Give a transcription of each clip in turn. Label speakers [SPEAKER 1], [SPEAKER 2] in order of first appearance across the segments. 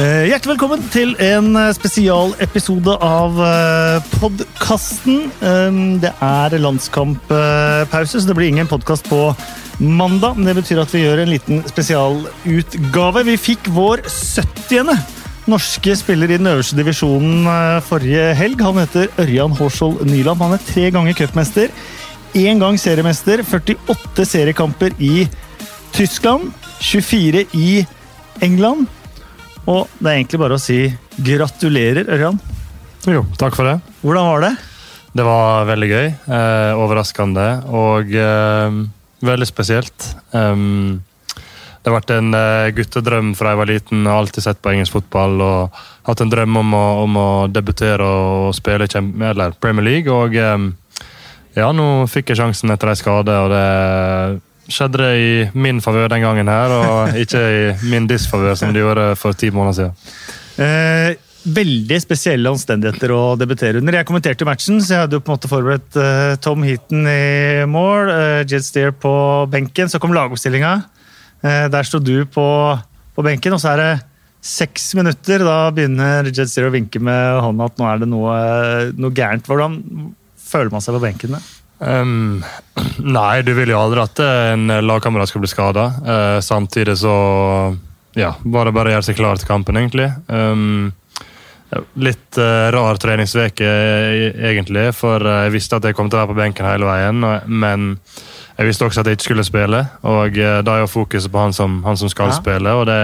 [SPEAKER 1] Eh, Hjertelig velkommen til en eh, spesialepisode av podkasten. Det er landskamppause, så det blir ingen podkast på mandag. Men det betyr at vi gjør en liten spesialutgave. Vi fikk vår 70. norske spiller i den øverste divisjonen eh, forrige helg. Han heter Ørjan Hårskjold Nyland. Han er tre ganger cupmester, én gang seriemester, 48 seriekamper i Tyskland, 24 i England. Og det er egentlig bare å si gratulerer, Ørjan.
[SPEAKER 2] Jo, takk for det.
[SPEAKER 1] Hvordan var det?
[SPEAKER 2] Det var veldig gøy. Eh, overraskende og eh, veldig spesielt. Um, det har vært en eh, guttedrøm fra jeg var liten. Har alltid sett på engelsk fotball og hatt en drøm om å, om å debutere og spille eller Premier League. Og ja, nå fikk jeg sjansen etter en skade, og det skjedde det i min favør den gangen her, og ikke i min disfavør, som det gjorde for ti måneder siden.
[SPEAKER 1] Eh, veldig spesielle omstendigheter å debutere under. Jeg kommenterte matchen, så jeg hadde jo på en måte forberedt eh, Tom Heaton i mål, eh, Jed Steer på benken. Så kom lagoppstillinga. Eh, der sto du på, på, benken, og så er det seks minutter. Da begynner Jed Steer å vinke med hånda at nå er det noe, noe gærent. Hvordan føler man seg på benken? da? Um,
[SPEAKER 2] nei, du vil jo aldri at en lagkamerat skal bli skada. Uh, samtidig så ja, var det bare å gjøre seg klar til kampen, egentlig. Um, litt uh, rar treningsveke egentlig, for jeg visste at jeg kom til å være på benken hele veien. Men jeg visste også at jeg ikke skulle spille, og uh, da er jo fokuset på han som, han som skal ja. spille. og det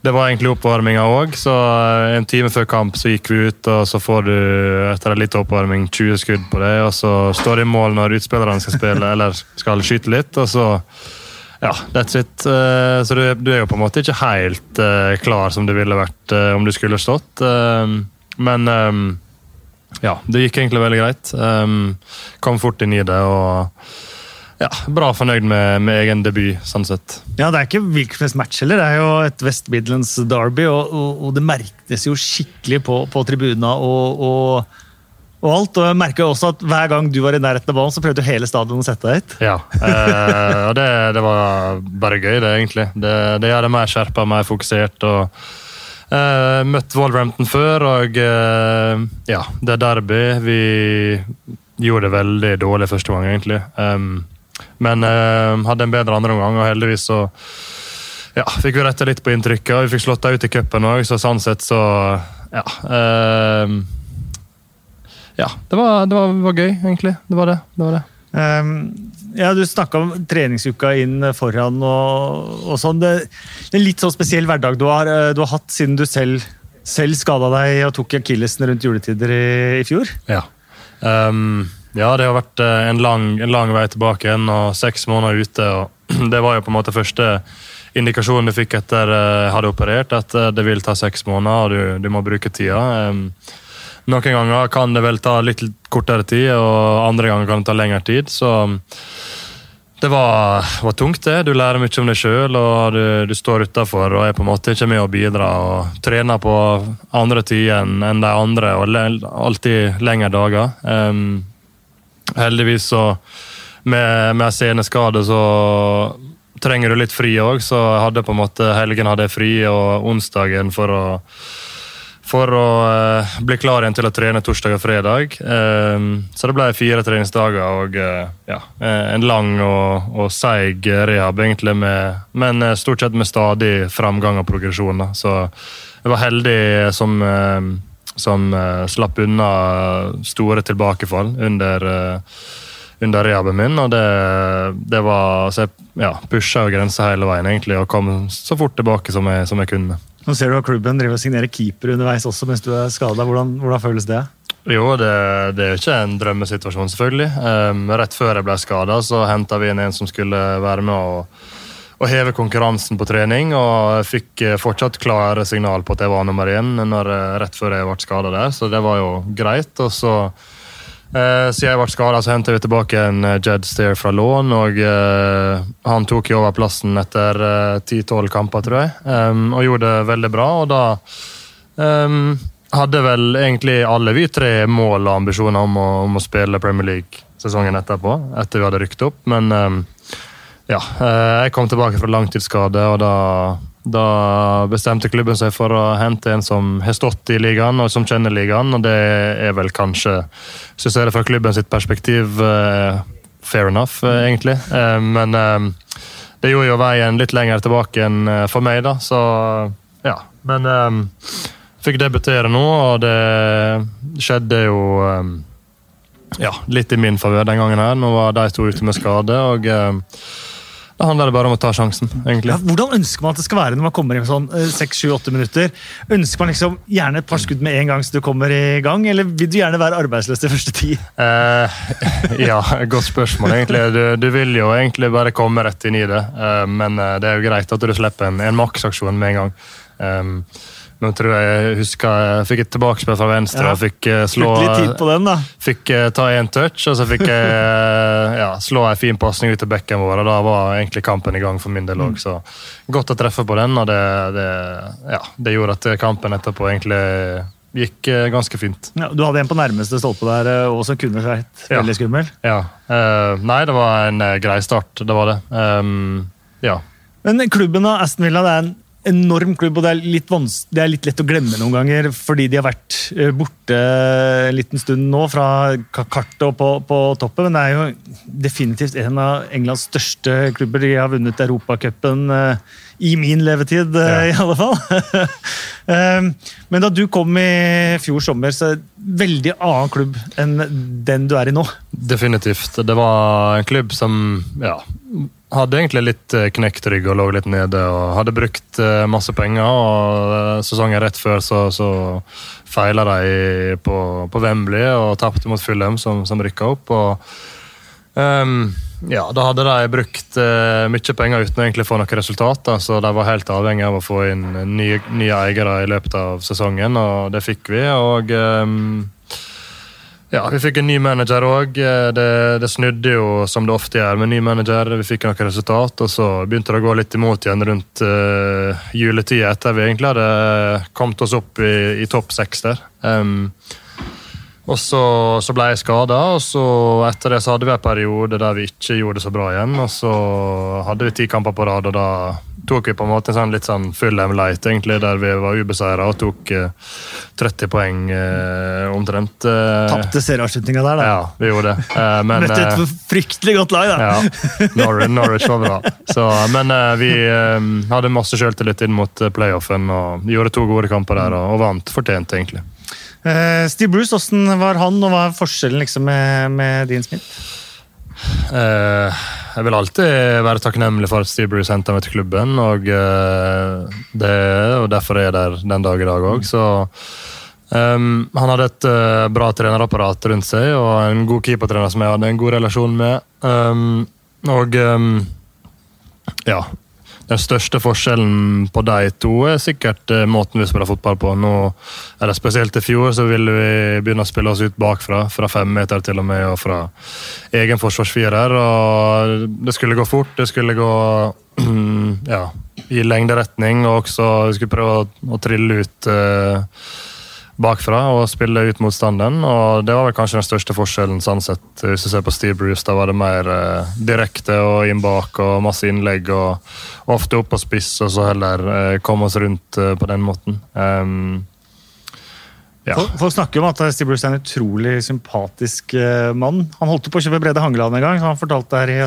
[SPEAKER 2] det var egentlig oppvarminga òg, så eh, en time før kamp så gikk vi ut, og så får du etter litt oppvarming 20 skudd på det, og så står det i mål når utspillerne skal spille eller skal skyte litt, og så ja, that's it. Eh, så du, du er jo på en måte ikke helt uh, klar som du ville vært om du skulle stått. Men ja, det gikk egentlig veldig greit. Kom fort inn i det og ja, bra fornøyd med, med, egen debut, sånn sett.
[SPEAKER 1] Ja, Det er ikke hvilken som match heller. Det er jo et West Midlands Derby, og, og, og det merkes jo skikkelig på, på tribuna og, og, og, alt. Og jeg merker også at hver gang du var i nærheten av ballen, så prøvde jo hele stadionet å sette deg hit.
[SPEAKER 2] Ja, eh, og det, det, var bare gøy, det, egentlig. Det, det gjør det mer skjerpa, mer fokusert. og eh, Møtt Wolverhampton før, og eh, ja, det er derby. Vi gjorde det veldig dårlig første gang, egentlig. Um, men uh, hadde en bedre andre omgang, og heldigvis så ja, fikk vi retta litt på inntrykket. Vi fikk slått dem ut i cupen òg, så sånn sett så ja. Uh, ja, det var, det var, var, gøy, egentlig. Det var det. det, var det. Um,
[SPEAKER 1] ja, Du snakka om treningsuka inn foran og, og sånn. Det, det, er en litt sånn spesiell hverdag du har, eh, du har hatt siden du selv, selv skada deg og tok akillesen rundt juletider i, i fjor.
[SPEAKER 2] Ja. Um, ja, det har vært eh, en lang, en lang vei tilbake igjen og seks måneder ute. og Det var jo på en måte første indikasjonen du fikk etter jeg eh, hadde operert, at eh, det vil ta seks måneder og du, du må bruke tida. Noen ganger kan det vel ta litt kortere tid, og andre ganger kan det ta lengre tid. så det var, var, tungt, det. Du lærer mye om deg sjøl, og du, du står utafor og er på en måte ikke med å bidra. og Trener på andre tider enn de andre, og alltid lengre dager. Um, heldigvis så Med, med seneskade så trenger du litt fri òg, så jeg hadde på en måte helgen hadde jeg fri, og onsdagen for å for å eh, bli klar igjen til å trene torsdag og fredag. Eh, så det ble fire treningsdager og eh, ja, en lang og, og seig rehab, egentlig, med, men stort sett med stadig framgang og progresjon. Da. Så jeg var heldig som som uh, slapp unna store tilbakefall under, uh, under rehaben min. og det, det var, Så jeg ja, pusha grensa hele veien egentlig, og kom så fort tilbake som jeg, som jeg kunne.
[SPEAKER 1] Nå ser du at klubben driver og signerer keeper underveis også mens du er skada. Hvordan, hvordan, føles det?
[SPEAKER 2] Jo, det, det er ikke en drømmesituasjon, selvfølgelig. Um, rett før jeg ble skada, henta vi inn en som skulle være med og å heve konkurransen på trening. Og fikk eh, fortsatt klare signal på at jeg var nummer én når, eh, rett før jeg ble skada der, så det var jo greit. Og så eh, siden jeg ble skada, så hentet vi tilbake en eh, Jed Stair fra lån. Og eh, han tok jo over plassen etter ti-tolv eh, kamper, tror jeg, um, og gjorde det veldig bra. Og da um, hadde vel egentlig alle vi tre mål og ambisjoner om å, om å spille Premier League sesongen etterpå, etter vi hadde rykket opp. men um, ja, eh, jeg kom tilbake fra langtidsskade, og da, Da bestemte klubben seg for å hente en som har stått i ligaen og som kjenner ligaen. og Det er vel kanskje, hvis du ser det fra klubben sitt perspektiv, uh, fair enough, uh, egentlig. Men det gjorde jo veien litt lenger tilbake enn for meg, da. Så ja. Men fikk debutere nå, og det skjedde jo ja, litt i min favør den gangen. her. Nå var de to ute med skade. og da handler det bare om å ta sjansen. egentlig. Ja,
[SPEAKER 1] hvordan ønsker man at det skal være når man kommer inn sånn 6-7-8 minutter? Ønsker man liksom gjerne et par skudd med en gang så du kommer i gang, eller vil du gjerne være arbeidsløs de første ti?
[SPEAKER 2] Eh, ja, godt spørsmål, egentlig. Du, du, vil jo egentlig bare komme rett inn i det, uh, men det er jo greit at du slipper en, en maksaksjon med en gang. Um, nå tror jeg jeg husker jeg fikk et tilbakespill fra venstre ja. og fikk uh, slå
[SPEAKER 1] den.
[SPEAKER 2] Fikk uh, ta én touch, og så fikk jeg uh, ja, slå en fin pasning ut til bekken vår. og Da var egentlig kampen i gang for min del òg. Så godt å treffe på den, og det, det, ja, det gjorde at kampen etterpå egentlig gikk ganske fint.
[SPEAKER 1] Ja, du hadde en på nærmeste stolpe der og som kunne vært veldig skummel?
[SPEAKER 2] Ja. nei, det var en grei start. Det var det. Um, ja.
[SPEAKER 1] Men klubben av Aston Villa det er en enorm klubb, og det er, litt det er litt lett å glemme noen ganger fordi de har vært eh, borte en liten stund nå fra kartet og på, på, toppen. Men det er jo definitivt en av Englands største klubber. De har vunnet Europacupen uh, i min levetid, uh, ja. i alle fall. um, men da du kom i fjor sommer, så er det en veldig annen klubb enn den du er i nå.
[SPEAKER 2] Definitivt. Det var en klubb som ja, hadde egentlig litt eh, knekt rygg og lå litt nede. og Hadde brukt eh, masse penger. og eh, Sesongen rett før så, så feila de på, på, Wembley og tapte mot Fulham, som, som rykka opp. og um, ja, Da hadde de brukt uh, mye penger uten å egentlig få noen resultater, så de var helt avhengig av å få inn nye, nye eiere i løpet av sesongen, og det fikk vi. og um, ja, vi fikk en ny manager òg. Eh, det, det, snudde jo som det ofte gjør med ny manager. Vi fikk noen resultat, og så begynte det å gå litt imot igjen rundt uh, juletida etter vi egentlig hadde kommet oss opp i, i topp seks der. Um, og så, så, ble jeg skada, og så etter det så hadde vi en periode der vi ikke gjorde det så bra igjen. Og så hadde vi ti kamper på rad, og da tok vi på en måte en sånn litt sånn full M light, egentlig, der vi var ubeseira og tok uh, 30 poeng uh, omtrent.
[SPEAKER 1] Uh, Tapte serieavslutninga der, da.
[SPEAKER 2] Ja, vi gjorde det. Uh, men,
[SPEAKER 1] Møtte et eh, fryktelig godt lag, da.
[SPEAKER 2] ja, Norwich, Norwich var bra. Så, men eh, vi hadde masse sjøltillit inn mot playoffen og gjorde to gode kamper der og, og vant fortjent, egentlig.
[SPEAKER 1] Steve Bruce, hvordan var han, og hva er forskjellen liksom, med, med Dean Smith?
[SPEAKER 2] Uh, jeg vil alltid være takknemlig for at Steve Bruce henta meg til klubben. Og, eh, det, og derfor er jeg der den dag i dag òg. Så um, han hadde et uh, bra trenerapparat rundt seg og en god keepertrener som jeg hadde en god relasjon med. Um, og um, ja, den største forskjellen på de to er sikkert eh, måten vi spiller fotball på. Nå, er det Spesielt i fjor så ville vi begynne å spille oss ut bakfra, fra fem meter til og med, og fra egen forsvarsfirer. Det skulle gå fort, det skulle gå ja, i lengderetning, og også vi skulle prøve å, å trille ut uh, bakfra og spille ut motstanderen. og Det var vel kanskje den største forskjellen sånn sett. Hvis du ser på Steve Bruce, da var det mer eh, direkte og inn bak og masse innlegg. og Ofte opp på spiss, og så heller eh, komme oss rundt eh, på den måten. Um,
[SPEAKER 1] ja. folk, snakker om at Steve Bruce er en utrolig sympatisk eh, mann. Han holdt på å kjøpe Brede Hangeland en gang. så han fortalte her i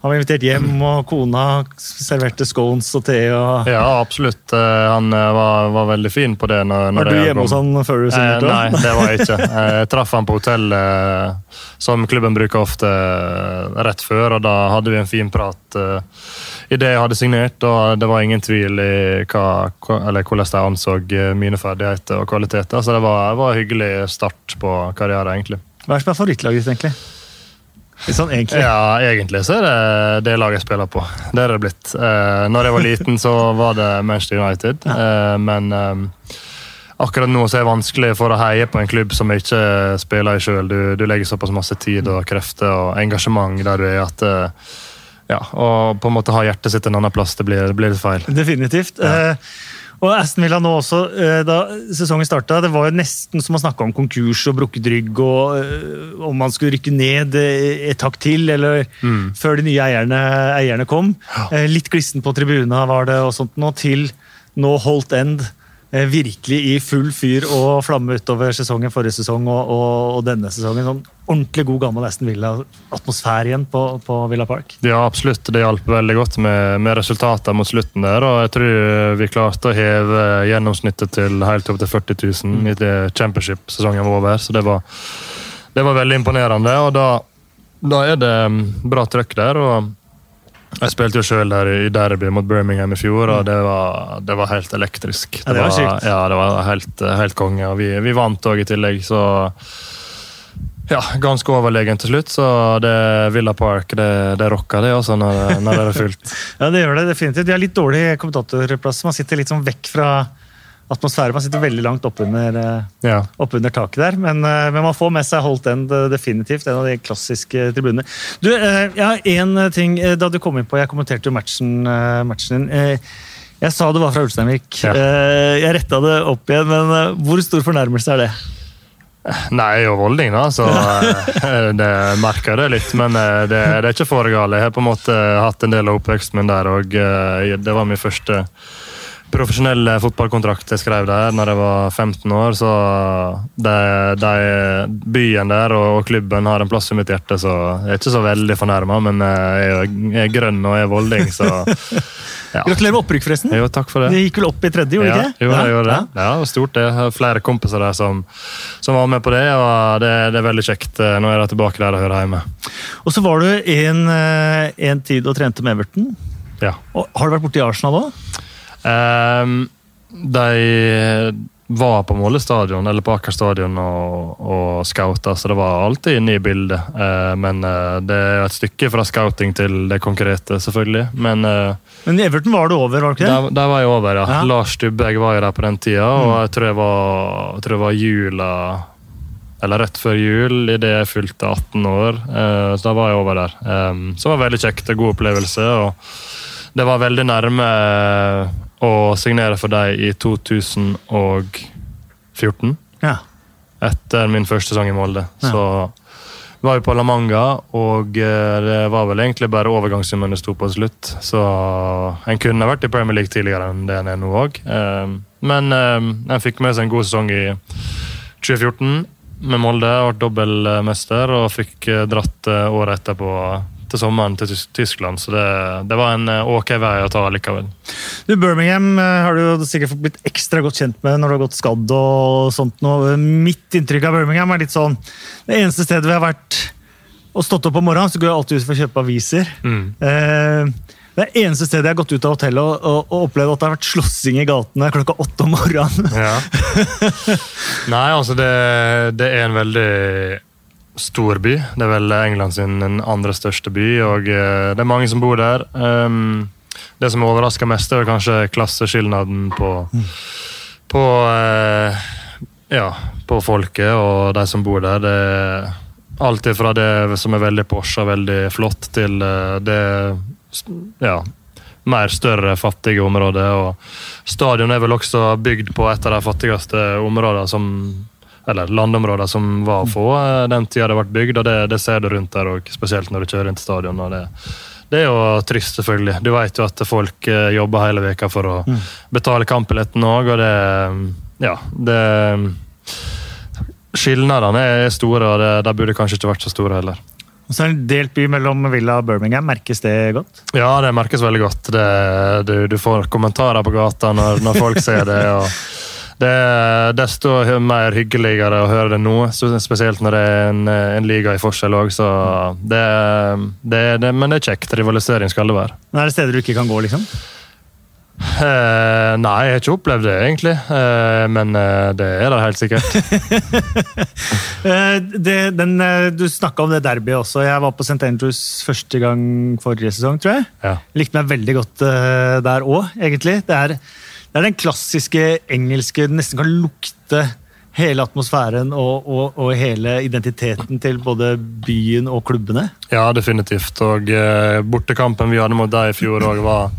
[SPEAKER 1] han var invitert hjem, og kona serverte scones og te. Og...
[SPEAKER 2] Ja, absolutt. Eh, han eh, var, var veldig fin på det. Når,
[SPEAKER 1] når var du hjemme hos han før du signerte?
[SPEAKER 2] Eh, nei, det var jeg ikke. Jeg traff han på hotellet, som klubben bruker ofte, rett før. og Da hadde vi en fin prat i det jeg hadde signert, og det var ingen tvil i hva, eller hvordan de anså mine ferdigheter og kvaliteter. Så det var, var en hyggelig start på karrieren, egentlig.
[SPEAKER 1] Hva er som er favorittlaget ditt, egentlig? Sånn, egentlig.
[SPEAKER 2] Ja, egentlig så er det det laget jeg spiller på. Det er det blitt. Eh, når jeg var liten, så var det Manchester United, eh, men eh, akkurat nå så er det vanskelig for å heie på en klubb som jeg ikke spiller i sjøl. Du, du, legger såpass masse tid og krefter og engasjement der du er at eh, ja, og på en måte ha hjertet sitt en annen plass, det blir, det blir litt feil.
[SPEAKER 1] Definitivt. Ja. Eh, Og Aston Villa nå også, eh, da sesongen starta, det var jo nesten som å snakke om konkurs og brukket rygg, og øh, om man skulle rykke ned eh, et takk til, eller
[SPEAKER 2] Mm.
[SPEAKER 1] før de nye eierne, eierne kom. Eh, Litt glissen på tribuna var det, og sånt nå, til nå Holt End. Eh, Virkelig i full fyr og flamme utover sesongen forrige sesong og, og, og denne sesongen. Sånn ordentlig god gammel Aston Villa-atmosfære igjen på, på Villa Park.
[SPEAKER 2] Ja, absolutt. Det hjalp veldig godt med, med resultatene mot slutten der. Og jeg tror vi klarte å heve gjennomsnittet til helt opp til 40 000 i det championship-sesongen var over. Så det var, det var veldig imponerende. Og da, da er det mm, bra trøkk der. og jeg spilte jo sjøl der i derby mot Birmingham i fjor, og det var, det var helt elektrisk.
[SPEAKER 1] Ja, det var sykt.
[SPEAKER 2] Ja, det var helt, helt konge. Og vi, vi vant òg i tillegg, så ja, ganske overlegen til slutt. Så det Villa Park, det, det rocker det også når, det- når det er fullt.
[SPEAKER 1] Ja, det gjør det definitivt. De har litt dårlig kommentatorplass. Man sitter litt sånn vekk fra atmosfæren. Man sitter veldig langt oppunder
[SPEAKER 2] Ja.
[SPEAKER 1] opp under taket der. Men, eh, men man får med seg Holt End eh, definitivt. En av de klassiske tribunene. Du, eh, jeg har én ting eh, da du kom inn på. Jeg kommenterte jo matchen, eh, matchen din. Eh, Jeg sa det var fra Ulsteinvik.
[SPEAKER 2] Ja.
[SPEAKER 1] Eh, Jeg retta det opp igjen, men eh, hvor stor fornærmelse er det?
[SPEAKER 2] Nei, jo volding, da, så eh, det merker det litt. Men eh, det, det er ikke for galt. Jeg har på en måte hatt en del av oppveksten min der, og eh, det var min første profesjonelle fotballkontrakt jeg skrev der når jeg var 15 år. Så de, de, byen der og, klubben har en plass i mitt hjerte, så jeg er ikke så veldig fornærma. Men eh, jeg jeg er grønn og jeg er volding, så ja.
[SPEAKER 1] Gratulerer med opprykk, forresten.
[SPEAKER 2] Jo, takk for det.
[SPEAKER 1] Det gikk vel opp i tredje, gjorde det
[SPEAKER 2] Ja,
[SPEAKER 1] ikke?
[SPEAKER 2] jo, jeg gjorde det.
[SPEAKER 1] Ja.
[SPEAKER 2] Ja, det var stort det. Jeg har flere kompiser der som, som var med på det, og det, det er veldig kjekt. eh, Nå er jeg tilbake der og hører hjemme.
[SPEAKER 1] Og så var du en, eh, en tid og trente med Everton.
[SPEAKER 2] Ja.
[SPEAKER 1] Og har du vært borti Arsenal òg?
[SPEAKER 2] Ehm, de var på Måle stadion, eller på Aker stadion, og, og scouta, så det var alltid inne i bildet. Eh, men eh, det er et stykke fra scouting til det konkrete, selvfølgelig. Men eh,
[SPEAKER 1] Men Everton var du over, var du ikke det?
[SPEAKER 2] der, der var jeg over, ja.
[SPEAKER 1] Ja.
[SPEAKER 2] Lars Dubberg var jo der på den tida, og jeg tror jeg var, jeg tror jeg var jula eller rett før jul, idet jeg fylte 18 år. Eh, så da var jeg over der. Eh, så det var veldig kjekt. og god opplevelse. og Det var veldig nærme eh, å signere for dem i 2014.
[SPEAKER 1] Ja.
[SPEAKER 2] Etter min første sesong i Molde.
[SPEAKER 1] Ja.
[SPEAKER 2] Så var vi på La Manga, og eh, det var vel egentlig bare overgangssummen det sto på til slutt. Så en kunne vært i Premier League tidligere enn det en er nå òg. Men eh, en fikk med seg en god sesong i 2014 med Molde. Ble dobbeltmester og fikk eh, dratt eh, året etterpå til sommeren til Tyskland. Så det, det var en eh, ok vei å ta likevel.
[SPEAKER 1] Du, Birmingham eh, har du sikkert fått blitt ekstra godt kjent med når du har gått skadd og sånt. Nå. Mitt inntrykk av Birmingham er litt sånn Det eneste stedet vi har vært og stått opp om morgenen, så går jeg alltid ut for å kjøpe aviser.
[SPEAKER 2] Mm.
[SPEAKER 1] Eh, det er eneste stedet jeg har gått ut av hotellet og, og, og opplevd at det har vært slåssing i gatene klokka åtte om morgenen.
[SPEAKER 2] Ja. Nei, altså det, det er en veldig stor by. Det er vel England sin andre største by, og eh, det er mange som bor der. Um, det som overrasker mest, er kanskje klasseskilnaden på, på eh, ja, på folket og de som bor der. Det er alt fra det som er veldig Porsche og veldig flott, til eh, det ja, mer større, fattige områder. Og stadion er vel også bygd på et av de fattigste områdene som eller landområder som var få eh, den tida det ble bygd, og det, det ser du rundt der òg, spesielt når du kjører inn til stadion. og det det er jo trist, selvfølgelig. Du vet jo at folk eh, jobber hele veka for å betale kampbilletten òg, og det Ja, det Skilnadene er store, og det, de burde kanskje ikke vært så store heller.
[SPEAKER 1] Og så er det en delt by mellom Villa og Birmingham. Merkes det godt?
[SPEAKER 2] Ja, det merkes veldig godt. Det, du, du får kommentarer på gata når, når folk ser det. og det er desto mer hyggeligere å høre det nå, spesielt når det er en, en liga i forskjell òg. Det, det, det, men det er kjekt. Rivalisering skal det være.
[SPEAKER 1] Men er det steder du ikke kan gå, liksom?
[SPEAKER 2] Eh, nei, jeg har ikke opplevd det, egentlig. Eh, men eh, det er det helt sikkert.
[SPEAKER 1] Eh, det, den, eh, du snakka om det derbyet også. Jeg var på St. Andrews første gang forrige sesong, tror jeg.
[SPEAKER 2] Ja.
[SPEAKER 1] Likte meg veldig godt eh, der òg, egentlig. Det er, det er den klassiske engelske Du nesten kan lukte hele atmosfæren og, og, og hele identiteten til både byen og klubbene.
[SPEAKER 2] Ja, definitivt. Og eh, bortekampen vi hadde mot deg i fjor òg, var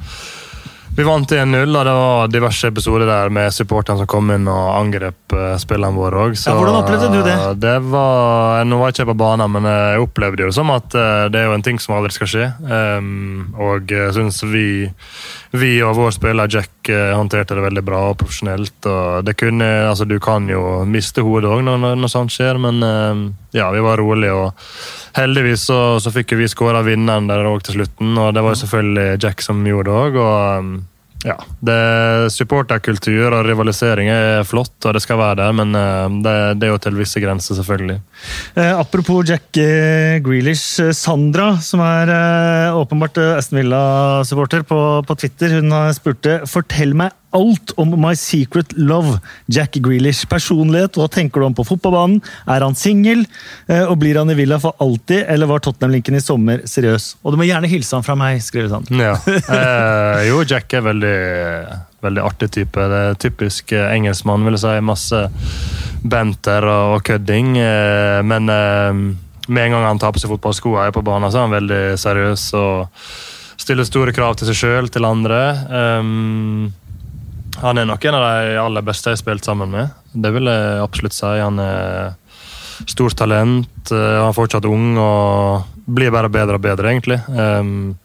[SPEAKER 2] Vi vant 1-0, og det var diverse episoder der med supporterne som kom inn og angrep spillene spillerne våre òg.
[SPEAKER 1] Ja, hvordan opplevde du det?
[SPEAKER 2] det var, nå var jeg ikke på banen, men jeg opplevde det som at uh, det er jo en ting som aldri skal skje. Um, og jeg syns vi, vi, og vår spiller Jack uh, håndterte det veldig bra og profesjonelt. og kunne, altså Du kan jo miste hodet òg når, når, sånt skjer, men ja, vi var rolige. og Heldigvis så, så fikk vi skåra vinneren der òg til slutten, og det var jo selvfølgelig Jack som gjorde det òg. Ja, det, Supporterkultur og rivalisering er flott, og det skal være der, men eh, det, det er jo til visse grenser, selvfølgelig.
[SPEAKER 1] Eh, apropos Jack eh, Grealish. Eh, Sandra, som er eh, åpenbart Aston Villa-supporter på, på, Twitter, hun spurte fortell meg alt om My Secret Love, Jack Grealish. Personlighet, hva tenker du om på fotballbanen? Er han singel? Eh, og blir han i Villa for alltid, eller var Tottenham-linken i sommer seriøs? Og du må gjerne hilse han fra meg, skriver han.
[SPEAKER 2] Ja. Eh, jo, Jack er veldig, veldig artig type. Det er typisk eh, engelskmann, vil jeg si. Masse banter og, og kødding. Eh, men eh, med en gang han tar på seg fotballskoene på banen, så er han veldig seriøs. og stiller store krav til seg sjøl, til andre. Um, han er nok en av de aller beste jeg har spilt sammen med. Det vil jeg absolutt si. Han er stort talent, eh, han er fortsatt ung og blir bare bedre og bedre, egentlig. Um,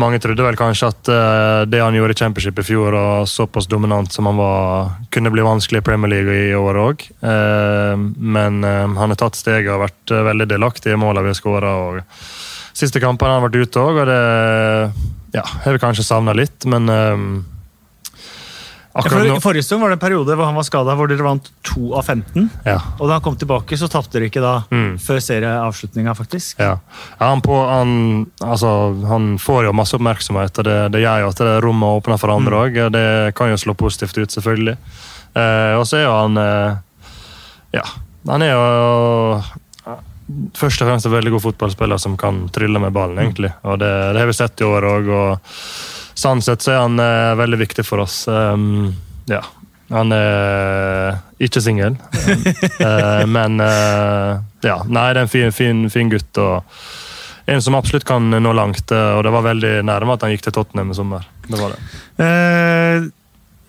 [SPEAKER 2] mange trodde vel kanskje at uh, det han gjorde i Championship i fjor, og såpass dominant som han var, kunne bli vanskelig i Premier League i år òg. Uh, men uh, han har tatt steget og vært veldig delaktig i målene vi har skåra. Siste kampene har han vært ute òg, og det ja, har vi kanskje savna litt, men
[SPEAKER 1] Akkurat. I forrige stund var det en periode hvor han var skada, hvor dere vant 2 av 15.
[SPEAKER 2] Ja.
[SPEAKER 1] Og da han kom tilbake, så tapte dere ikke da mm. før serieavslutninga, faktisk.
[SPEAKER 2] Ja, han, på, han, altså, han, får jo masse oppmerksomhet, og det, det gjør jo at det rommet åpner for andre òg. Mm. Det kan jo slå positivt ut, selvfølgelig. Eh, og så er jo han eh, Ja, han er jo først og fremst en veldig god fotballspiller som kan trylle med ballen, egentlig. Og det, det har vi sett i år òg sånn sett så er han eh, veldig viktig for oss. Um, ja. Han er ikke singel, uh, men uh, ja. Nei, det er en fin, fin, fin gutt. og en som absolutt kan nå langt, og det var veldig nærme at han gikk til Tottenham i sommer. Det var det.
[SPEAKER 1] Uh,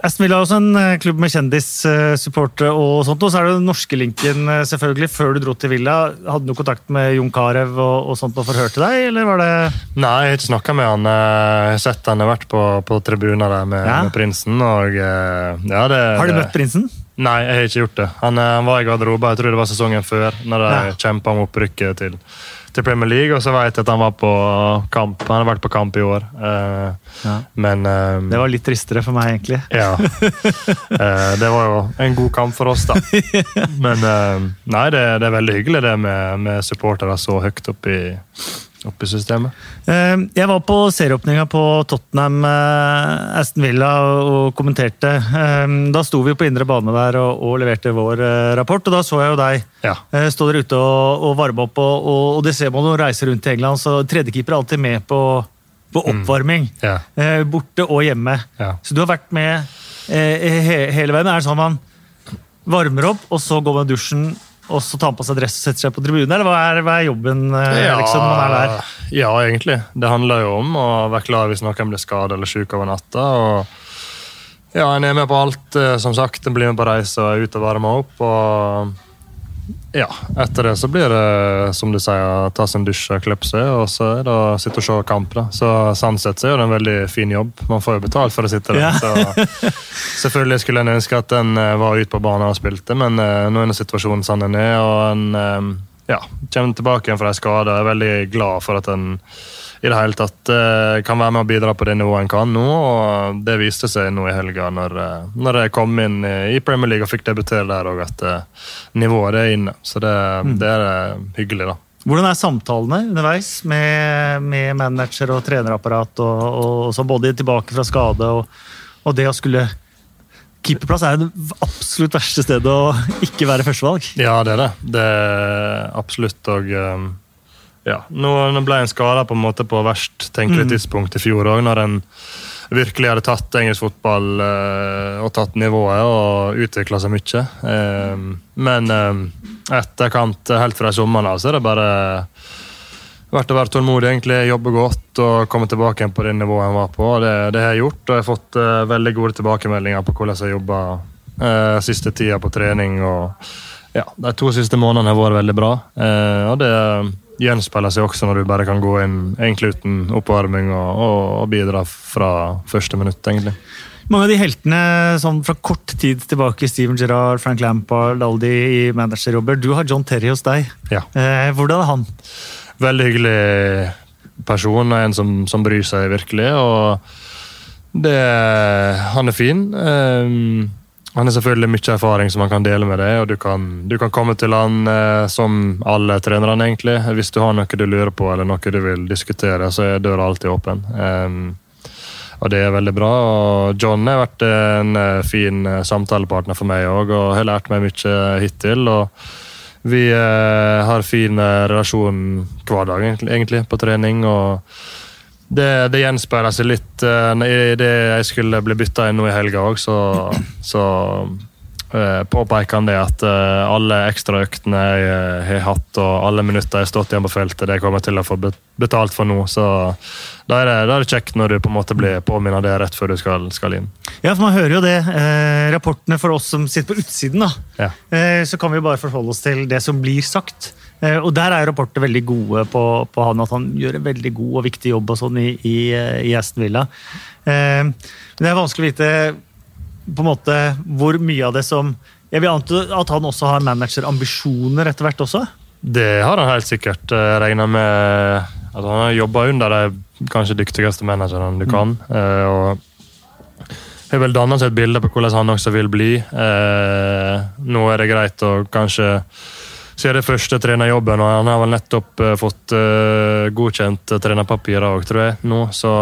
[SPEAKER 1] Aston Villa er også en eh, klubb med kjendissupportere og sånt. Og så er det den norske linken, eh, selvfølgelig. Før du dro til Villa, hadde du kontakt med Jon Carew og, og, sånt og forhørte deg, eller var det
[SPEAKER 2] Nei, jeg har ikke snakka med han. Eh, jeg har sett han har vært på, på tribuner der med, ja. med, prinsen, og ja, det
[SPEAKER 1] Har du møtt prinsen?
[SPEAKER 2] Nei, jeg har ikke gjort det. Han, han var i garderoben, jeg tror det var sesongen før, når de ja. kjempa om opprykket til til Premier League, og så vet jeg at han var på kamp. Han har vært på kamp i år. Uh, ja. Men uh,
[SPEAKER 1] Det var litt tristere for meg, egentlig.
[SPEAKER 2] Ja. Uh, det var jo en god kamp for oss, da. Men nei, det, det, er veldig hyggelig det med, med supportere så høyt oppe i opp i systemet?
[SPEAKER 1] Eh, jeg var på serieåpninga på Tottenham eh, Aston Villa og kommenterte. Eh, da sto vi på indre bane der og, og leverte vår rapport, og da så jeg jo deg ja. stå der ute og, og varme opp. Og, og, det ser man når du reiser rundt i England, så tredjekeeper er alltid med på, på mm. oppvarming. Mm. Yeah. Borte og hjemme. Yeah. Så du har vært med he hele veien. Er det sånn man varmer opp, og så går man i dusjen og så tar han på seg dress og setter seg på tribunen? Eller hva er, hva er jobben eh, ja, liksom, når man er der?
[SPEAKER 2] Ja, egentlig. Det handler jo om å være klar hvis noen blir skadet eller syk over natta. og ja, En er med på alt, eh, som sagt. En blir med på reise og er ute og varmer opp. og ja, etter det så blir det som du sier, ta seg en dusj og klippe seg, og så er det å sitte og se kamp. da. Så Sånn sett så er det en veldig fin jobb. Man får jo betalt for å sitte der. Ja. så Selvfølgelig skulle en ønske at en eh, var ute på banen og spilte, men uh, nå er situasjonen sånn den er, og en um, ja, kommer tilbake igjen fra en skade. Jeg er veldig glad for at en i det hele tatt eh, kan være med å bidra på det nivået en kan nå. og Det viste seg nå i helga, når, eh, når jeg kom inn i Premier League og fikk debutere der òg, at eh, nivået er inne. Så det, mm. det er hyggelig, da.
[SPEAKER 1] Hvordan er samtalene underveis med, med manager og trenerapparat, og, og, og så både tilbake fra skade og, og det å skulle Keeperplass er det absolutt verste stedet å ikke være førstevalg.
[SPEAKER 2] Ja, det er det. Det er absolutt. Og um, ja, nå, nå ble en skada på en måte på verst tenkelig mm. tidspunkt i fjor òg, når en virkelig hadde tatt engelsk fotball eh, og tatt nivået og utvikla seg mye. Eh, men eh, etterkant, helt fra sommeren av, så er det bare vært å være tålmodig, egentlig, jobbe godt og komme tilbake igjen på det nivået jeg var på. Det, det har jeg gjort, og jeg har fått uh, veldig gode tilbakemeldinger på hvordan jeg jobba uh, siste tida på trening. og ja, De to siste månedene har vært veldig bra. Eh, og det gjenspeiler seg også når du bare kan gå inn egentlig uten oppvarming og, og, og bidra fra første minutt. egentlig.
[SPEAKER 1] Mange av de heltene sånn fra kort tid tilbake, Steven Gerrard, Frank Lampard, alle de i managerjobber. Du har John Terry hos deg.
[SPEAKER 2] Ja.
[SPEAKER 1] Eh, hvordan er han?
[SPEAKER 2] Veldig hyggelig person, en som, som bryr seg virkelig. og det, Han er fin. Um, han har selvfølgelig mye erfaring som han kan dele med deg, og du kan, du kan komme til han eh, som alle trenerne, egentlig. Hvis du har noe du lurer på eller noe du vil diskutere, så er døra alltid åpen. Um, og det er veldig bra. og John har vært en eh, fin eh, samtalepartner for meg òg, og har lært meg mye hittil. og vi eh, har fin eh, relasjon hver dag, egentlig, på trening. og det, det gjenspeiler seg litt uh, i det jeg skulle bli bytta inn nå i helga òg, så, så uh, påpeker han det at uh, alle ekstraøktene jeg eh, har hatt og alle minutter jeg har stått igjen på feltet, det kommer jeg til å få betalt for nå. Så da er det, da er det kjekt når du på en måte blir påminnet det rett før du skal, skal, inn.
[SPEAKER 1] Ja, for man hører jo det. Eh, rapportene for oss som sitter på utsiden, da.
[SPEAKER 2] Ja.
[SPEAKER 1] Eh, så kan vi bare forholde oss til det som blir sagt. Eh, og der er rapportene veldig gode på, på, han, at han gjør en veldig god og viktig jobb og sånn i, i, i Aston Villa. men det er vanskelig å vite på en måte hvor mye av det som Jeg vil anta at han også har managerambisjoner etter hvert også?
[SPEAKER 2] Det har han helt sikkert. Jeg regner med at han har jobba under de kanskje dyktigste managerne du kan. Mm. og har vel dannet seg et bilde på hvordan han også vil bli. Eh, nå er det greit å kanskje se det første trenerjobben, og han har vel nettopp eh, fått eh, godkjent trenerpapirer òg, tror jeg. nå, så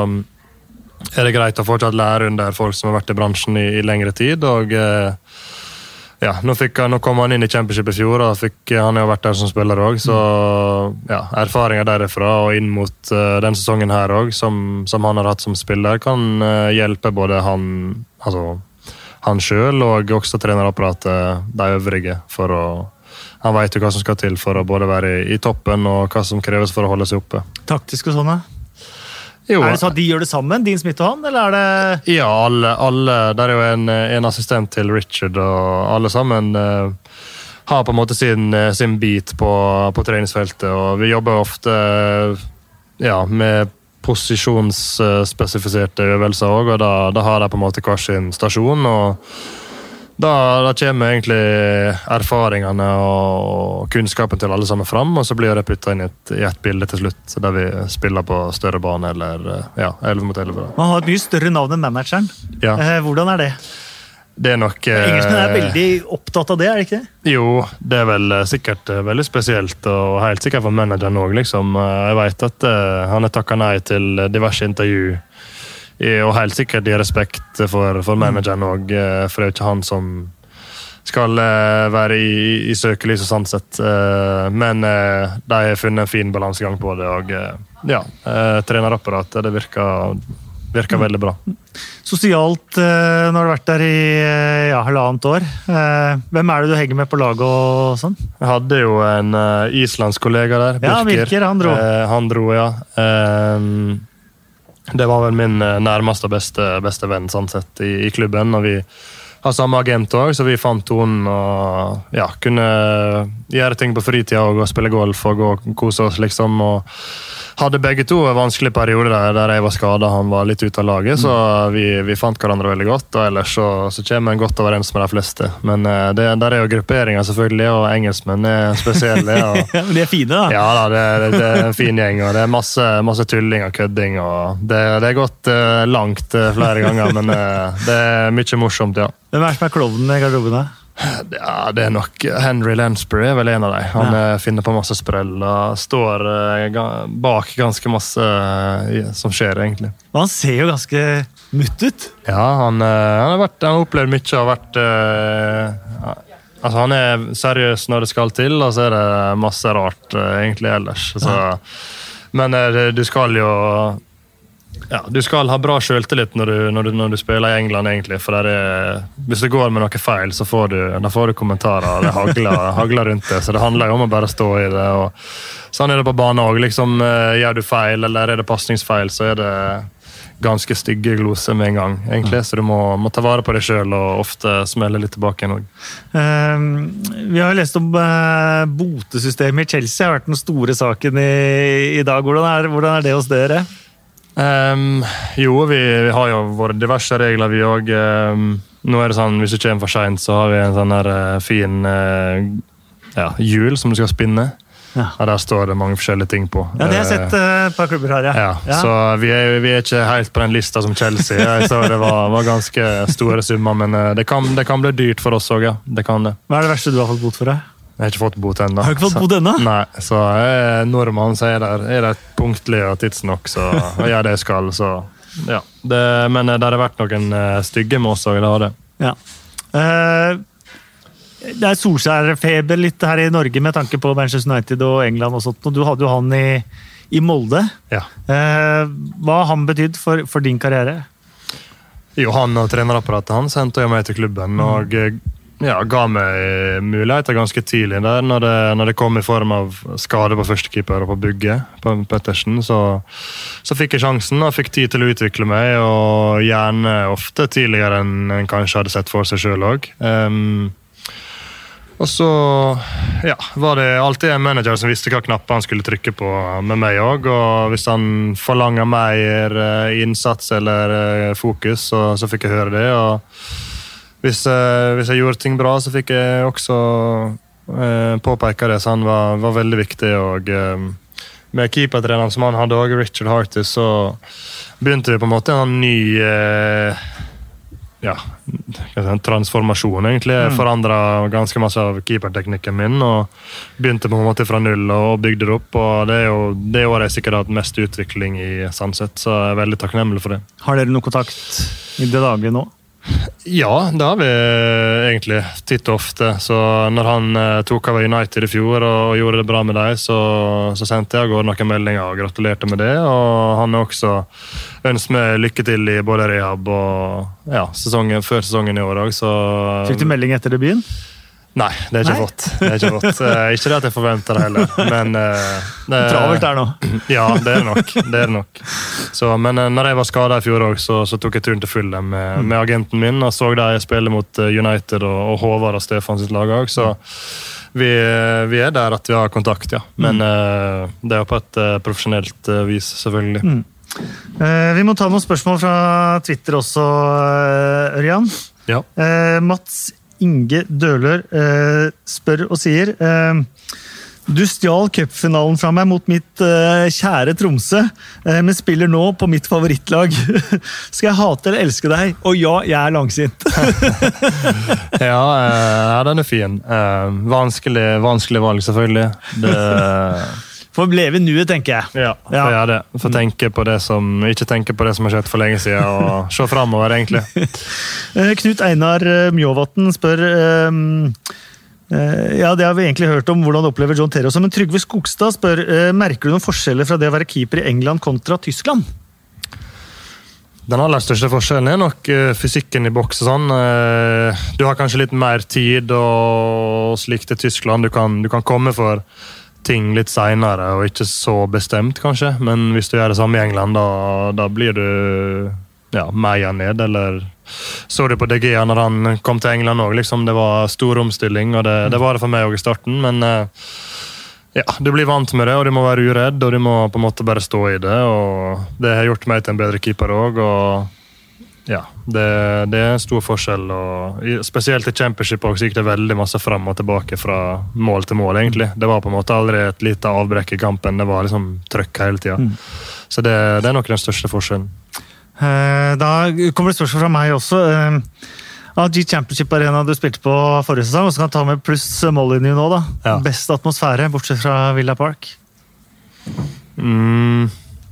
[SPEAKER 2] er det greit å fortsatt lære under folk som har vært i bransjen i, i lengre tid. og eh, ja, nå, fikk, nå, kom han inn i Championship i fjor, og fikk, han har vært der som spiller òg. Så ja, erfaringer derifra og inn mot uh, den sesongen her òg, som, som, han har hatt som spiller, kan uh, hjelpe både han altså, han sjøl og også trenerapparatet, de øvrige, for å han vet jo hva som skal til for å både være i, i toppen og hva som kreves for å holde seg oppe.
[SPEAKER 1] Taktisk og sånn, ja? Jo. Er det sånn at de gjør det sammen, din Smith og han? eller er det...
[SPEAKER 2] Ja, alle. alle der er jo en, en, assistent til Richard, og alle sammen uh, har på en måte sin, eh, sin bit på, på, treningsfeltet. og Vi jobber ofte ja, med posisjonsspesifiserte øvelser òg, og da, da, har de på en måte hver sin stasjon. og da, da, kommer egentlig erfaringene og kunnskapen til alle sammen fram, og så blir det putta inn i et, i et, bilde til slutt, der vi spiller på større bane eller ja, 11 mot 11.
[SPEAKER 1] Man har et mye større navn enn manageren.
[SPEAKER 2] Ja.
[SPEAKER 1] Eh, hvordan er det?
[SPEAKER 2] Det er nok
[SPEAKER 1] eh, Engelskmenn er veldig opptatt av det, er det ikke det?
[SPEAKER 2] Jo, det er vel eh, sikkert eh, veldig spesielt, og helt sikkert for manageren òg, liksom. Jeg vet at han har takka nei til diverse intervju og helt sikkert i respekt for, for manageren òg, eh, for det er jo ikke han som skal eh, være i, i søkelyset sånn sett. Eh, men de har funnet en fin balansegang på det, og ja, trenerapparatet det virker, virker veldig bra.
[SPEAKER 1] Sosialt, nå har du vært der i ja, halvannet år. Hvem er det du henger med på laget og sånn?
[SPEAKER 2] Jeg hadde jo en islandsk kollega der.
[SPEAKER 1] Birker. Ja, Birker han dro.
[SPEAKER 2] Han dro, ja. Det var vel min eh, nærmeste og beste, beste venn sånn sett, i, i, klubben. og Vi har samme agent òg, så vi fant tonen og ja, kunne gjøre ting på fritida og spille golf og gå og kose oss, liksom. og hadde begge to en vanskelig periode der, der jeg var skada, han var litt ute av laget. Så vi, vi, fant hverandre veldig godt, og ellers så, så kommer en godt overens med de fleste. Men uh, det, der er jo grupperinger, selvfølgelig, og engelskmenn er spesielle. Og,
[SPEAKER 1] de er fine, da?
[SPEAKER 2] Ja, da, det, det, er en fin gjeng, og det er masse, masse tulling og kødding. og Det, det er gått uh, langt uh, flere ganger, men det er mye morsomt, ja.
[SPEAKER 1] Hvem er det som er klovnen i garderoben?
[SPEAKER 2] Ja, Det er nok Henry Lansbury er vel en av dem. Han ja. Eh, finner på masse sprell og står uh, bak ganske masse uh, som skjer, egentlig.
[SPEAKER 1] Men han ser jo ganske mutt ut.
[SPEAKER 2] Ja, han, han har, vært, han har opplevd mye og vært Altså, Han er seriøs når det skal til, og så er det masse rart egentlig ellers. Så, ja. Men du skal jo ja, du skal ha bra selvtillit når du, når, du, når du, spiller i England, egentlig. For er, hvis det går med noe feil, så får du, da får du kommentarer. Det hagler, hagler rundt det. Så det handler jo om å bare stå i det. Og sånn er det på banen òg. Liksom, eh, gjør du feil, eller er det pasningsfeil, så er det ganske stygge gloser med en gang. egentlig, Så du må, må ta vare på deg sjøl og ofte smelle litt tilbake igjen òg.
[SPEAKER 1] Uh, vi har jo lest om uh, botesystemet i Chelsea. Det har vært den store saken i, i dag. Hvordan er, hvordan er, det hos dere?
[SPEAKER 2] Um, jo, vi, vi, har jo våre diverse regler, vi òg. Um, nå er det sånn, Hvis du kommer for seint, så har vi en sånn her, uh, fin ja, hjul som du skal spinne. Ja. Og Der står det mange forskjellige ting på.
[SPEAKER 1] Ja, Det har jeg sett uh, par klubber her, ja.
[SPEAKER 2] ja, ja. Så vi er, vi er, ikke helt på den lista som Chelsea. Jeg så det var, var ganske store summer, men uh, det kan, det kan, bli dyrt for oss òg, ja. Det kan det.
[SPEAKER 1] Hva er det verste du har fått bot for? Det?
[SPEAKER 2] Jeg har ikke fått bot ennå.
[SPEAKER 1] Har du ikke fått bot ennå?
[SPEAKER 2] Nei, så er nordmann, så er det, er det punktlig og tidsnok, så jeg gjør det jeg skal. Så ja. Det, men det har vært noen stygge med oss òg, det har det.
[SPEAKER 1] Ja. Eh, det er Solskjær-feber litt her i Norge med tanke på Manchester United og England. og sånt. Og du hadde jo han i, i Molde.
[SPEAKER 2] Ja.
[SPEAKER 1] Eh, hva har han betydd for, for, din karriere?
[SPEAKER 2] Jo, Han og trenerapparatet hans sendte meg til klubben mm. og ja, ga meg muligheter ganske tidlig der. Når det, når det kom i form av skade på førstekeeper og på bygget på Pettersen, så, så, fikk jeg sjansen og fikk tid til å utvikle meg. Og gjerne ofte tidligere enn en kanskje hadde sett for seg sjøl òg. Og så ja, var det alltid en manager som visste hva knapper han skulle trykke på med meg òg. Og hvis han forlanger mer eh, innsats eller eh, fokus, så, så fikk jeg høre det. Og hvis, eh, hvis, jeg gjorde ting bra, så fikk jeg også eh, påpeke det, så han var, var veldig viktig. og eh, med keepertreneren som han hadde òg, Richard Hartis, så begynte vi på en måte en ny eh, ja, en transformasjon, egentlig. Jeg mm. forandra ganske masse av keeperteknikken min og begynte på en måte fra null og bygde det opp. og Det er jo det året jeg sikkert har hatt mest utvikling i Sandset, så jeg er veldig takknemlig for det.
[SPEAKER 1] Har dere noe kontakt i det daglige nå?
[SPEAKER 2] Ja, det har vi egentlig. Titt og ofte. Så når han eh, tok over United i fjor og gjorde det bra med dem, så, så sendte jeg av gårde noen meldinger og gratulerte med det. Og han har også ønsket meg lykke til i både rehab og ja, sesongen, før sesongen i år òg, så
[SPEAKER 1] Fikk du melding etter debuten?
[SPEAKER 2] Nei, det er ikke. Det er ikke, fått. Uh, ikke det at jeg forventer det heller, men uh,
[SPEAKER 1] det, Travelt der nå.
[SPEAKER 2] ja, det er det nok. Det er det nok. Så, men uh, når jeg var skada i fjor òg, så, så, tok jeg turen til Fulham med, mm. med, agenten min og så de spille mot United og, og Håvard og Stefan sitt lag òg, så vi, vi, er der at vi har kontakt, ja. Men mm. det er jo på et profesjonelt vis, selvfølgelig. Mm.
[SPEAKER 1] vi må ta noen spørsmål fra Twitter også, Ørjan.
[SPEAKER 2] Ja.
[SPEAKER 1] Mats Inge Døler eh, spør og sier eh, du stjal cupfinalen fra meg mot mitt uh, kjære Tromsø, uh, men spiller nå på mitt favorittlag. Skal jeg hate eller elske deg? Og ja, jeg er langsint.
[SPEAKER 2] ja, uh, den er fin. vanskelig, vanskelig valg, selvfølgelig. Det
[SPEAKER 1] Får leve nuet, tenker jeg.
[SPEAKER 2] Ja, ja. får gjøre det. Får tenke på det som, ikke tenke på det som har skjedd for lenge siden, og se framover, egentlig.
[SPEAKER 1] Eh, Knut Einar eh, Mjåvatn spør um, ja, Det har vi egentlig hørt om hvordan opplever John Terry også, men Trygve Skogstad spør merker du noen forskjeller fra det å være keeper i England kontra Tyskland?
[SPEAKER 2] Den aller største forskjellen er nok fysikken i boks. sånn. Du har kanskje litt mer tid og slikt til Tyskland. Du kan, du kan komme for ting litt seinere og ikke så bestemt, kanskje. Men hvis du gjør det samme i England, da, da blir du ja, meia ned, eller Så du på DG når han kom til England òg, liksom. Det var stor omstilling, og det, det var det for meg òg i starten, men eh, ja, du blir vant med det, og du må være uredd, og du må på en måte bare stå i det. og Det har gjort meg til en bedre keeper òg. og ja, det, det, er stor forskjell. og Spesielt i championship også, gikk det veldig masse fram og tilbake fra mål til mål. egentlig. Det var på en måte aldri et lite avbrekk i kampen. Det var liksom trøkk hele tida. Mm. Så det, det, er nok den største forskjellen.
[SPEAKER 1] Eh, da kommer det spørsmål fra meg også. Av G Championship Arena du spilte på forrige sesong, så kan du ta med pluss mållinje nå. da. Ja. Best atmosfære, bortsett fra Villa Park?
[SPEAKER 2] Mm.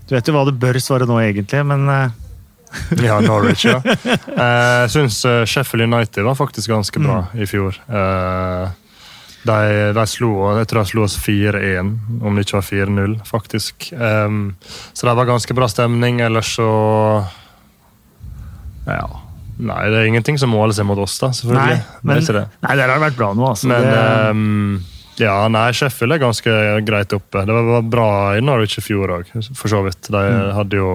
[SPEAKER 1] Du vet jo hva du bør svare nå, egentlig, men eh,
[SPEAKER 2] ja, Norwich, ja. Eh, jeg syns eh, Sheffield United var faktisk ganske bra mm. i fjor. Eh, De, de slo, jeg tror de slo oss 4-1, om det ikke var 4-0, faktisk. Så det var ganske bra stemning. Ellers så Ja. Nei, det er ingenting som måler seg mot oss, da. selvfølgelig.
[SPEAKER 1] Nei, men,
[SPEAKER 2] det det.
[SPEAKER 1] nei, der har det vært bra nå, altså.
[SPEAKER 2] Men
[SPEAKER 1] det,
[SPEAKER 2] um, ja, nei, Sheffield er ganske greit oppe. Det var var bra i Norwich i fjor òg, for så vidt. De
[SPEAKER 1] Mm.
[SPEAKER 2] hadde jo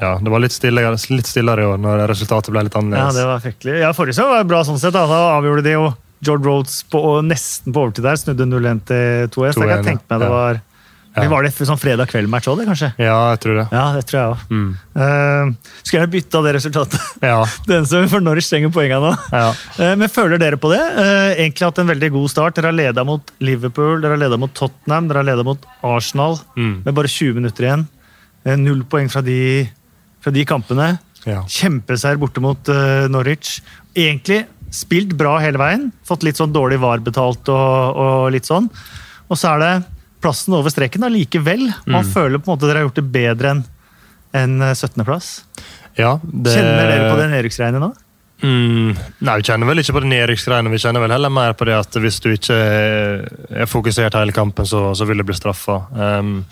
[SPEAKER 2] Ja, det var litt stillere, litt stillere i år når resultatet ble litt annerledes.
[SPEAKER 1] ja, det var fryktelig. Ja, Forrige sesong var bra sånn sett. Da, da avgjorde de jo George Rhodes på, nesten på overtid der. Snudde 0-1 til 2-1. Så jeg
[SPEAKER 2] 2-1,
[SPEAKER 1] kan tenke meg det var
[SPEAKER 2] Ja.
[SPEAKER 1] Var det sånn fredag kveld-match òg, kanskje?
[SPEAKER 2] Ja, jeg tror det.
[SPEAKER 1] Ja, det tror jeg også.
[SPEAKER 2] Mm.
[SPEAKER 1] Uh, skulle gjerne bytta det resultatet.
[SPEAKER 2] Ja,
[SPEAKER 1] Den som for Norwich trenger poenga nå.
[SPEAKER 2] ja.
[SPEAKER 1] Uh, Men føler dere på det? Uh, Egentlig hatt en veldig god start. Dere har leda mot Liverpool, dere har leda mot Tottenham, dere har leda mot Arsenal
[SPEAKER 2] Mm.
[SPEAKER 1] med bare 20 minutter igjen. Null poeng fra de, fra de kampene.
[SPEAKER 2] ja.
[SPEAKER 1] Kjempeseier borte mot uh, Norwich. Egentlig spilt bra hele veien. Fått litt sånn dårlig var betalt og, og litt sånn. Og så er det plassen over streken allikevel. Man
[SPEAKER 2] Mm.
[SPEAKER 1] føler på en måte dere har gjort det bedre enn en 17.-plass.
[SPEAKER 2] ja det...
[SPEAKER 1] Kjenner dere på det nedrykksregnet nå?
[SPEAKER 2] Mm, nei, Vi kjenner vel ikke på det nedrykksgreiene. Vi kjenner vel heller mer på det at hvis du ikke er- er fokusert hele kampen, så, så vil du bli straffa. Um,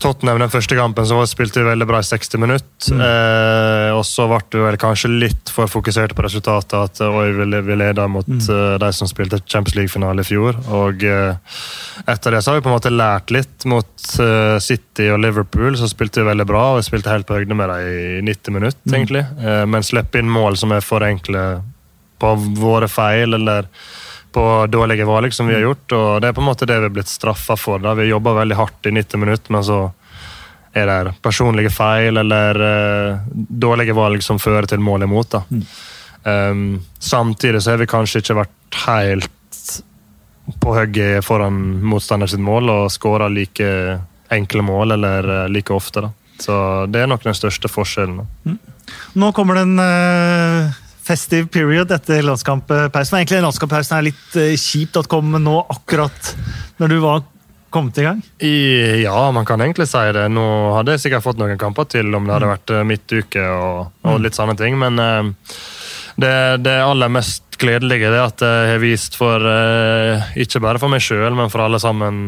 [SPEAKER 2] Tottenham den første kampen så spilte vi veldig bra i 60 minutter.
[SPEAKER 1] Mm.
[SPEAKER 2] Eh, og så ble du vel kanskje litt for fokusert på resultatet. At oi, vi, vi leder mot
[SPEAKER 1] Mm.
[SPEAKER 2] uh, de som spilte Champions League-finale i fjor. Og eh, etter det så har vi på en måte lært litt mot uh, City og Liverpool. Så spilte vi veldig bra, og vi spilte helt på høyde med dem i 90 minutter,
[SPEAKER 1] Mm.
[SPEAKER 2] egentlig. Eh, men slippe inn mål som er for enkle på våre feil, eller på dårlige valg som vi har gjort. og Det er på en måte det vi er blitt straffa for. da Vi jobber veldig hardt i 90 minutter, men så er det personlige feil eller uh, dårlige valg som fører til mål imot. da. Um, samtidig så har vi kanskje ikke vært helt på hugget foran motstander sitt mål og skåra like enkle mål eller uh, like ofte. da. Så det er nok den største forskjellen. Mm.
[SPEAKER 1] Nå kommer det en eh, festive period etter landskamppausen. Egentlig Landskamppausen er litt eh, kjipt at kom nå akkurat når du var kommet i gang.
[SPEAKER 2] I, ja, man kan egentlig si det. Nå hadde jeg sikkert fått noen kamper til om det hadde vært eh, midtuke og, og litt sånne ting, men eh, det, det aller mest gledelige er at jeg har vist for ikke bare for meg sjøl, men for alle sammen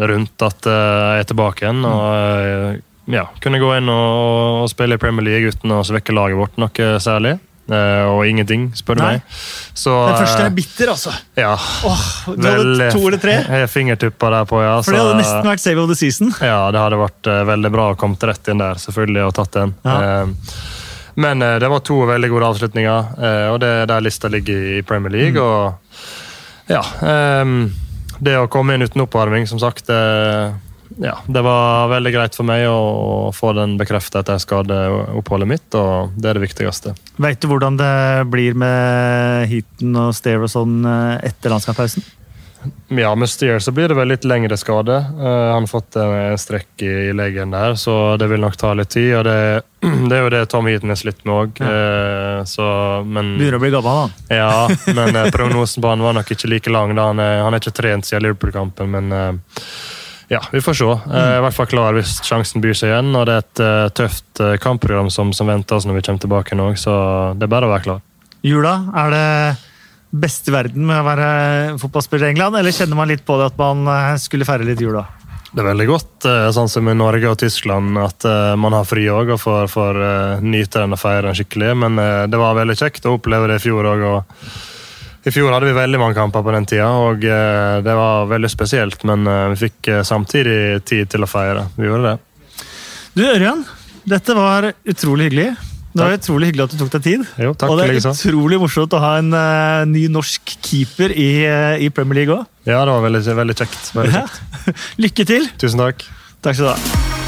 [SPEAKER 2] rundt at jeg er tilbake igjen. og eh, ja, Kunne gå inn og, og spille i Premier League uten å svekke laget vårt noe særlig. Eh, og ingenting, spør du meg. Så,
[SPEAKER 1] Den første
[SPEAKER 2] eh,
[SPEAKER 1] er bitter, altså.
[SPEAKER 2] ja,
[SPEAKER 1] Oh, du hadde to eller tre.
[SPEAKER 2] Fingertupper der på, ja.
[SPEAKER 1] For det hadde nesten vært save of the season.
[SPEAKER 2] ja, det hadde vært eh, veldig bra å komme rett inn der, selvfølgelig, og tatt den.
[SPEAKER 1] Ja.
[SPEAKER 2] Eh, men eh, det var to veldig gode avslutninger, eh, og det er der lista ligger i Premier League.
[SPEAKER 1] Mm.
[SPEAKER 2] Og ja Det å komme inn uten oppvarming, som sagt eh, ja, Det var veldig greit for meg å få den bekrefta etter skadeoppholdet mitt, og det er det viktigste.
[SPEAKER 1] Vet du hvordan det blir med heaten og stair og sånn eh, etter landskapspausen?
[SPEAKER 2] Ja, med Steer så blir det vel litt lengre skade. Eh, han har fått en strekk i, i legen der, så det vil nok ta litt tid. og Det, det er jo det Tom Heaton er slitt med òg. men
[SPEAKER 1] Begynner å bli gammel, han.
[SPEAKER 2] ja, men eh, prognosen på han var nok ikke like lang. da Han er, han er ikke trent siden Liverpool-kampen, men eh, ja, vi får se. Eh, I hvert fall klar hvis sjansen byr seg igjen. Og det er et eh, tøft eh, kampprogram som, som venter oss når vi kommer tilbake nå, så det er bare å være klar.
[SPEAKER 1] Jula, er det beste i verden med å være fotballspiller i England, eller kjenner man litt på det at man skulle feire litt jula?
[SPEAKER 2] Det er veldig godt, sånn som i Norge og Tyskland, at man har fri òg og får, får nyte den og feire den skikkelig. Men det var veldig kjekt å oppleve det i fjor òg. I fjor hadde vi veldig mange kamper på den tida, og eh, det var veldig spesielt. Men eh, vi fikk eh, samtidig tid til å feire. Vi gjorde det.
[SPEAKER 1] Du, Ørjan, dette var utrolig hyggelig. Det var utrolig hyggelig at du tok deg tid.
[SPEAKER 2] Jo, takk,
[SPEAKER 1] og det er
[SPEAKER 2] liksom.
[SPEAKER 1] utrolig morsomt å ha en uh, ny norsk keeper i, i Premier League òg.
[SPEAKER 2] Ja, det var veldig, veldig kjekt. Veldig kjekt.
[SPEAKER 1] Lykke til!
[SPEAKER 2] Tusen takk.
[SPEAKER 1] Takk skal du ha.